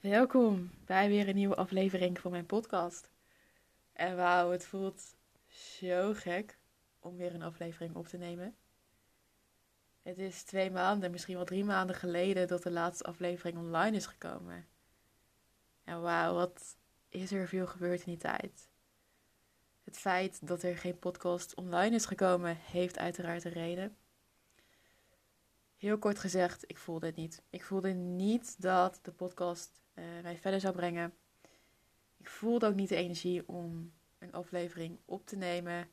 Welkom bij weer een nieuwe aflevering van mijn podcast. En wauw, het voelt zo gek om weer een aflevering op te nemen. Het is twee maanden, misschien wel drie maanden geleden dat de laatste aflevering online is gekomen. En wauw, wat is er veel gebeurd in die tijd. Het feit dat er geen podcast online is gekomen, heeft uiteraard een reden. Heel kort gezegd, ik voelde het niet. Ik voelde niet dat de podcast uh, mij verder zou brengen. Ik voelde ook niet de energie om een aflevering op te nemen.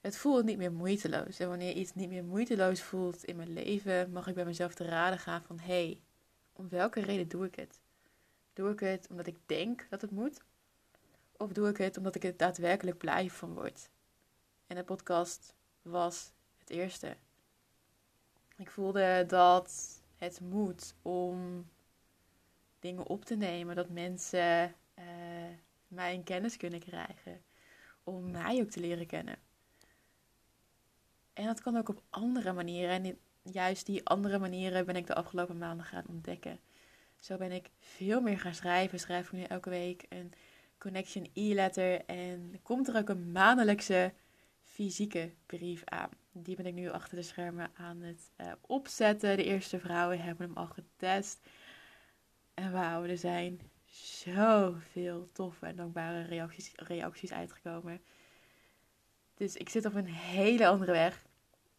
Het voelde niet meer moeiteloos. En wanneer iets niet meer moeiteloos voelt in mijn leven, mag ik bij mezelf te raden gaan van hé, hey, om welke reden doe ik het? Doe ik het omdat ik denk dat het moet? Of doe ik het omdat ik er daadwerkelijk blij van word? En de podcast was het eerste. Ik voelde dat het moet om dingen op te nemen, dat mensen uh, mij in kennis kunnen krijgen, om mij ook te leren kennen. En dat kan ook op andere manieren. En juist die andere manieren ben ik de afgelopen maanden gaan ontdekken. Zo ben ik veel meer gaan schrijven. Schrijf ik nu elke week een Connection e-letter. En komt er ook een maandelijkse fysieke brief aan. Die ben ik nu achter de schermen aan het uh, opzetten. De eerste vrouwen hebben hem al getest. En wauw, er zijn zoveel toffe en dankbare reacties, reacties uitgekomen. Dus ik zit op een hele andere weg.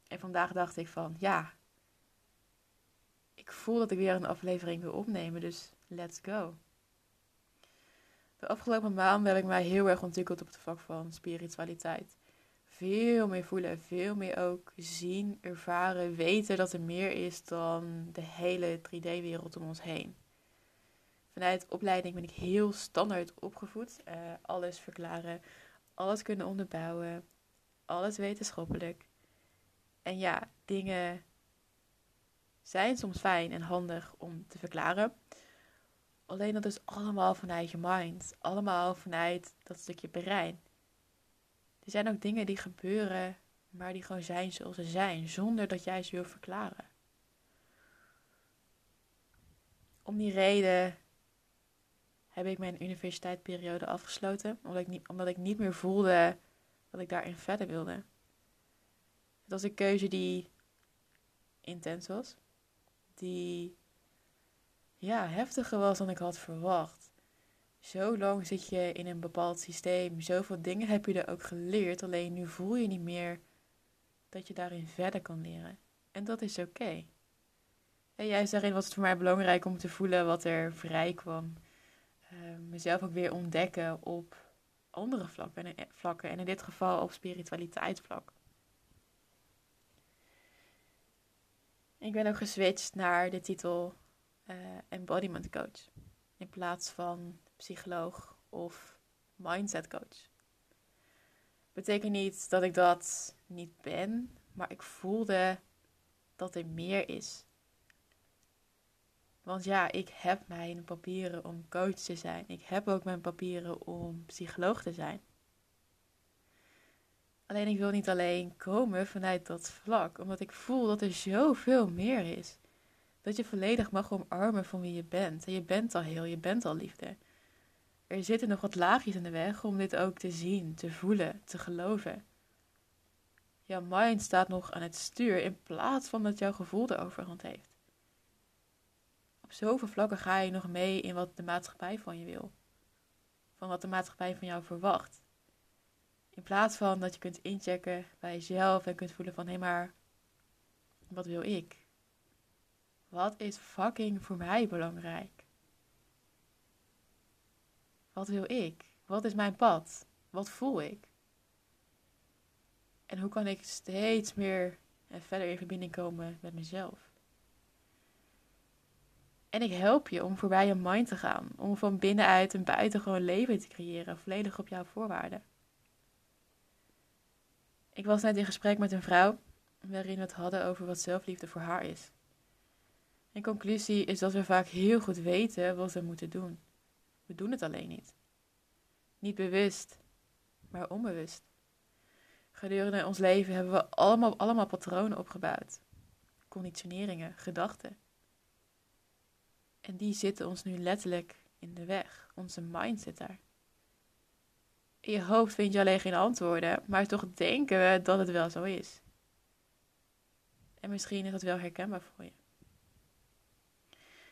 En vandaag dacht ik van, ja, ik voel dat ik weer een aflevering wil opnemen, dus let's go. De afgelopen maanden heb ik mij heel erg ontwikkeld op het vlak van spiritualiteit. Veel meer voelen, veel meer ook zien, ervaren, weten dat er meer is dan de hele 3D-wereld om ons heen. Vanuit opleiding ben ik heel standaard opgevoed. Uh, alles verklaren, alles kunnen onderbouwen, alles wetenschappelijk. En ja, dingen zijn soms fijn en handig om te verklaren. Alleen dat is allemaal vanuit je mind. Allemaal vanuit dat stukje brein. Er zijn ook dingen die gebeuren, maar die gewoon zijn zoals ze zijn, zonder dat jij ze wil verklaren. Om die reden heb ik mijn universiteitsperiode afgesloten, omdat ik, niet, omdat ik niet meer voelde dat ik daarin verder wilde. Het was een keuze die intens was, die ja, heftiger was dan ik had verwacht. Zo lang zit je in een bepaald systeem, zoveel dingen heb je er ook geleerd, alleen nu voel je niet meer dat je daarin verder kan leren. En dat is oké. En juist daarin was het voor mij belangrijk om te voelen wat er vrij kwam uh, mezelf ook weer ontdekken op andere vlakken, vlakken. En in dit geval op spiritualiteitsvlak. Ik ben ook geswitcht naar de titel uh, Embodiment Coach. In plaats van psycholoog of mindset coach. Betekent niet dat ik dat niet ben, maar ik voelde dat er meer is. Want ja, ik heb mijn papieren om coach te zijn. Ik heb ook mijn papieren om psycholoog te zijn. Alleen ik wil niet alleen komen vanuit dat vlak, omdat ik voel dat er zoveel meer is. Dat je volledig mag omarmen van wie je bent. En je bent al heel, je bent al liefde. Er zitten nog wat laagjes in de weg om dit ook te zien, te voelen, te geloven. Jouw mind staat nog aan het stuur in plaats van dat jouw gevoel de overhand heeft op zoveel vlakken ga je nog mee in wat de maatschappij van je wil. Van wat de maatschappij van jou verwacht. In plaats van dat je kunt inchecken bij jezelf en kunt voelen van hé maar, wat wil ik? Wat is fucking voor mij belangrijk? Wat wil ik? Wat is mijn pad? Wat voel ik? En hoe kan ik steeds meer en verder in verbinding komen met mezelf? En ik help je om voorbij je mind te gaan. Om van binnenuit een buitengewoon leven te creëren, volledig op jouw voorwaarden. Ik was net in gesprek met een vrouw waarin we het hadden over wat zelfliefde voor haar is. En conclusie is dat we vaak heel goed weten wat we moeten doen. We doen het alleen niet. Niet bewust, maar onbewust. Gedurende ons leven hebben we allemaal, allemaal patronen opgebouwd. Conditioneringen, gedachten En die zitten ons nu letterlijk in de weg. Onze mind zit daar. In je hoofd vind je alleen geen antwoorden, maar toch denken we dat het wel zo is. En misschien is dat wel herkenbaar voor je.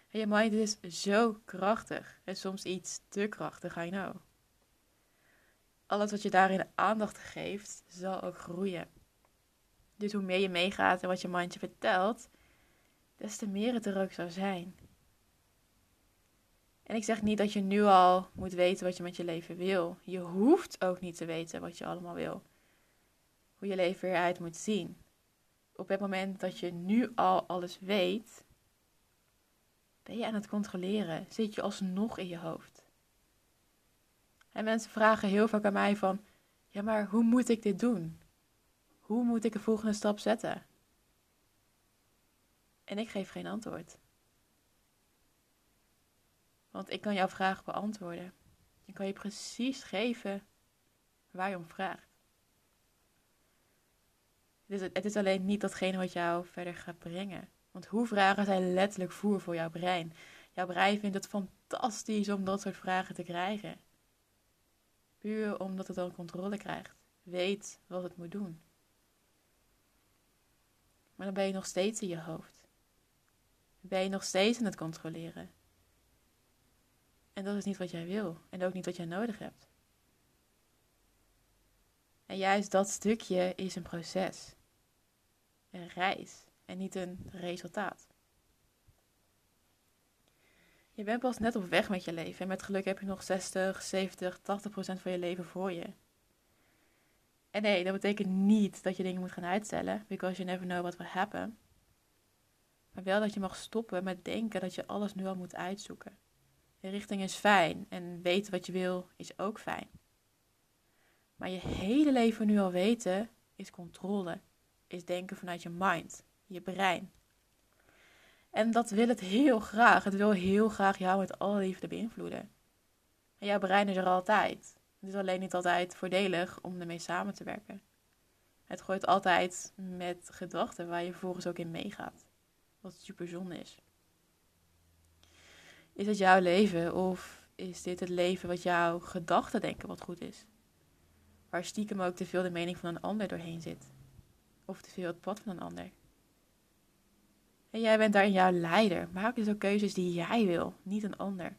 En je mind is zo krachtig en soms iets te krachtig, I know. Alles wat je daarin aandacht geeft, zal ook groeien. Dus hoe meer je meegaat en wat je mind je vertelt, des te meer het er ook zou zijn. En ik zeg niet dat je nu al moet weten wat je met je leven wil. Je hoeft ook niet te weten wat je allemaal wil. Hoe je leven eruit moet zien. Op het moment dat je nu al alles weet, ben je aan het controleren. Zit je alsnog in je hoofd. En mensen vragen heel vaak aan mij van, ja maar hoe moet ik dit doen? Hoe moet ik de volgende stap zetten? En ik geef geen antwoord. Want ik kan jouw vraag beantwoorden. Ik kan je precies geven waar je om vraagt. Het is, het is alleen niet datgene wat jou verder gaat brengen. Want hoe vragen zijn letterlijk voer voor jouw brein. Jouw brein vindt het fantastisch om dat soort vragen te krijgen. Puur omdat het dan controle krijgt. Weet wat het moet doen. Maar dan ben je nog steeds in je hoofd. Ben je nog steeds aan het controleren. En dat is niet wat jij wil. En ook niet wat jij nodig hebt. En juist dat stukje is een proces. Een reis. En niet een resultaat. Je bent pas net op weg met je leven. En met geluk heb je nog 60, 70, 80 procent van je leven voor je. En nee, dat betekent niet dat je dingen moet gaan uitstellen. Because you never know what will happen. Maar wel dat je mag stoppen met denken dat je alles nu al moet uitzoeken. De richting is fijn en weten wat je wil is ook fijn. Maar je hele leven nu al weten is controle, is denken vanuit je mind, je brein. En dat wil het heel graag. Het wil heel graag jou met alle liefde beïnvloeden. En jouw brein is er altijd. Het is alleen niet altijd voordelig om ermee samen te werken. Het gooit altijd met gedachten waar je vervolgens ook in meegaat. Wat super zonde is. Is het jouw leven of is dit het leven wat jouw gedachten denken wat goed is? Waar stiekem ook te veel de mening van een ander doorheen zit. Of te veel het pad van een ander. En jij bent daarin jouw leider. Maak dus ook keuzes die jij wil, niet een ander.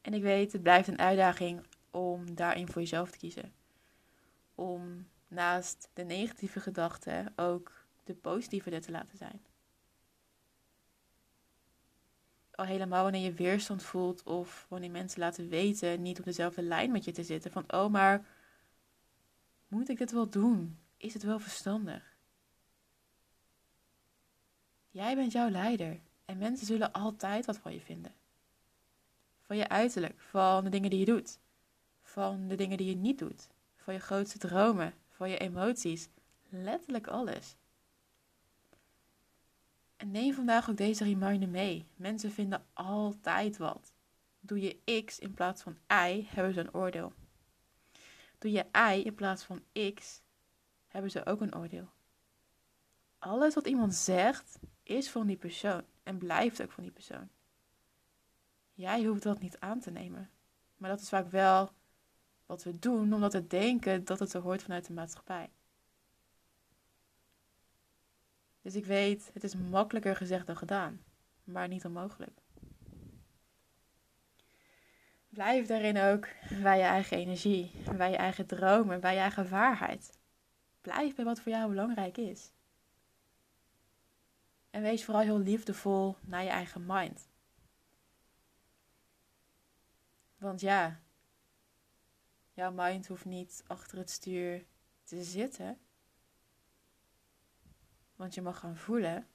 En ik weet, het blijft een uitdaging om daarin voor jezelf te kiezen. Om naast de negatieve gedachten ook de positieve er te laten zijn. Al helemaal wanneer je weerstand voelt of wanneer mensen laten weten niet op dezelfde lijn met je te zitten. Van oh, maar moet ik dit wel doen? Is het wel verstandig? Jij bent jouw leider en mensen zullen altijd wat van je vinden. Van je uiterlijk, van de dingen die je doet, van de dingen die je niet doet, van je grootste dromen, van je emoties, letterlijk alles. En neem vandaag ook deze reminder mee. Mensen vinden altijd wat. Doe je X in plaats van Y, hebben ze een oordeel. Doe je Y in plaats van X, hebben ze ook een oordeel. Alles wat iemand zegt, is van die persoon en blijft ook van die persoon. Jij hoeft dat niet aan te nemen. Maar dat is vaak wel wat we doen, omdat we denken dat het zo hoort vanuit de maatschappij. Dus ik weet, het is makkelijker gezegd dan gedaan, maar niet onmogelijk. Blijf daarin ook bij je eigen energie, bij je eigen dromen, bij je eigen waarheid. Blijf bij wat voor jou belangrijk is. En wees vooral heel liefdevol naar je eigen mind. Want ja, jouw mind hoeft niet achter het stuur te zitten. Want je mag gaan voelen.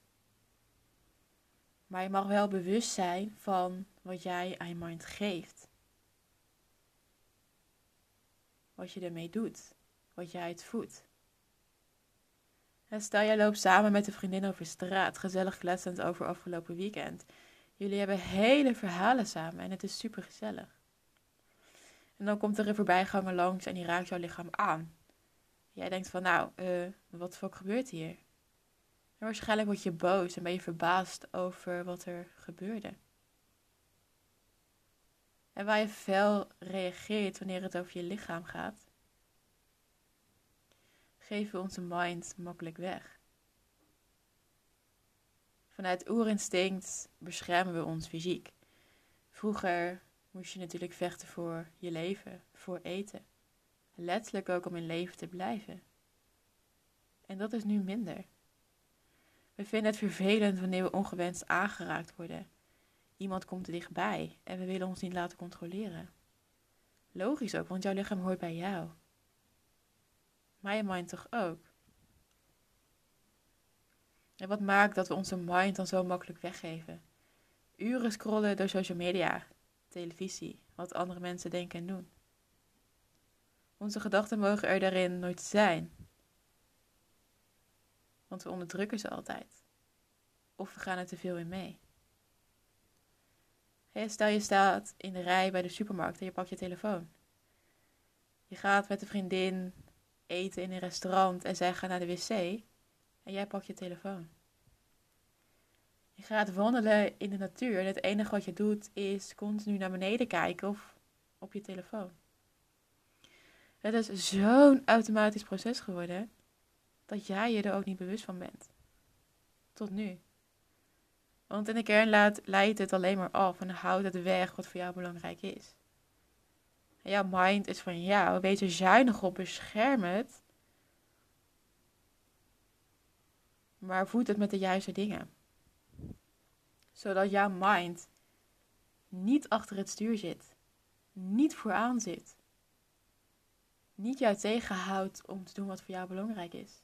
Maar je mag wel bewust zijn van wat jij aan je mind geeft. Wat je ermee doet. Wat jij het voedt. En stel jij loopt samen met een vriendin over straat, gezellig kletsend over afgelopen weekend. Jullie hebben hele verhalen samen en het is super gezellig. En dan komt er een voorbijganger langs en die raakt jouw lichaam aan. Jij denkt van, nou, uh, wat fuck gebeurt hier? Waarschijnlijk word je boos en ben je verbaasd over wat er gebeurde. En waar je fel reageert wanneer het over je lichaam gaat, geven we onze mind makkelijk weg. Vanuit oerinstinct beschermen we ons fysiek. Vroeger moest je natuurlijk vechten voor je leven, voor eten. Letterlijk ook om in leven te blijven. En dat is nu minder. We vinden het vervelend wanneer we ongewenst aangeraakt worden. Iemand komt er dichtbij en we willen ons niet laten controleren. Logisch ook, want jouw lichaam hoort bij jou. Maar je mind toch ook. En wat maakt dat we onze mind dan zo makkelijk weggeven? Uren scrollen door social media, televisie, wat andere mensen denken en doen. Onze gedachten mogen er daarin nooit zijn. Want we onderdrukken ze altijd. Of we gaan er te veel in mee. stel je staat in de rij bij de supermarkt en je pakt je telefoon. Je gaat met een vriendin eten in een restaurant en zij gaan naar de wc en jij pakt je telefoon. Je gaat wandelen in de natuur en het enige wat je doet is continu naar beneden kijken of op je telefoon. Het is zo'n automatisch proces geworden dat jij je er ook niet bewust van bent. Tot nu. Want in de kern laat, leidt het alleen maar af en houdt het weg wat voor jou belangrijk is. En jouw mind is van jou, wees er zuinig op, bescherm het. Maar voed het met de juiste dingen. Zodat jouw mind niet achter het stuur zit, niet vooraan zit, niet jou tegenhoudt om te doen wat voor jou belangrijk is.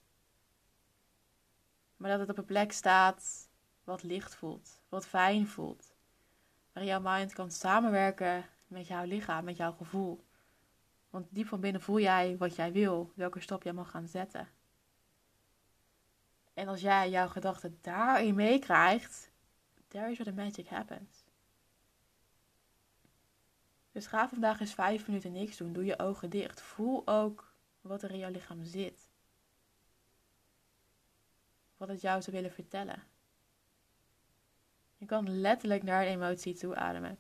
Maar dat het op een plek staat wat licht voelt, wat fijn voelt. Waar jouw mind kan samenwerken met jouw lichaam, met jouw gevoel. Want diep van binnen voel jij wat jij wil, welke stap jij mag gaan zetten. En als jij jouw gedachten daarin meekrijgt, there is where the magic happens. Dus ga vandaag eens vijf minuten niks doen. Doe je ogen dicht. Voel ook wat er in jouw lichaam zit. Wat het jou zou willen vertellen. Je kan letterlijk naar een emotie toe ademen.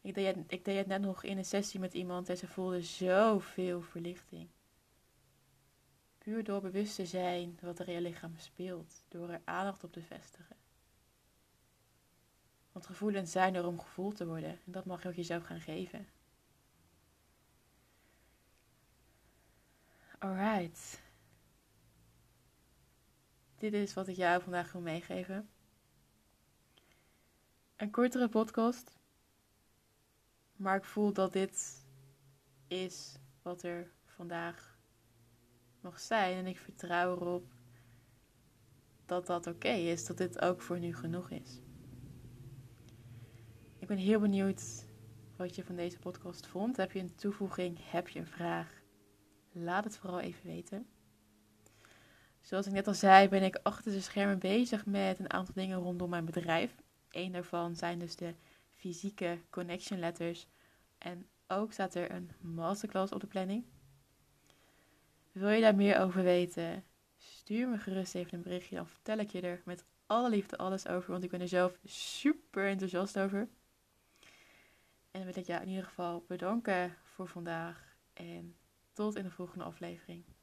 Ik deed, het, ik deed het net nog in een sessie met iemand en ze voelde zoveel verlichting. Puur door bewust te zijn wat er in je lichaam speelt, door er aandacht op te vestigen. Want gevoelens zijn er om gevoeld te worden en dat mag je ook jezelf gaan geven. Alright. Dit is wat ik jou vandaag wil meegeven. Een kortere podcast. Maar ik voel dat dit is wat er vandaag mag zijn. En ik vertrouw erop dat dat oké is. Dat dit ook voor nu genoeg is. Ik ben heel benieuwd wat je van deze podcast vond. Heb je een toevoeging? Heb je een vraag? Laat het vooral even weten. Zoals ik net al zei, ben ik achter de schermen bezig met een aantal dingen rondom mijn bedrijf. Eén daarvan zijn dus de fysieke connection letters. En ook staat er een masterclass op de planning. Wil je daar meer over weten? Stuur me gerust even een berichtje. Dan vertel ik je er met alle liefde alles over. Want ik ben er zelf super enthousiast over. En dan wil ik jou in ieder geval bedanken voor vandaag. En tot in de volgende aflevering.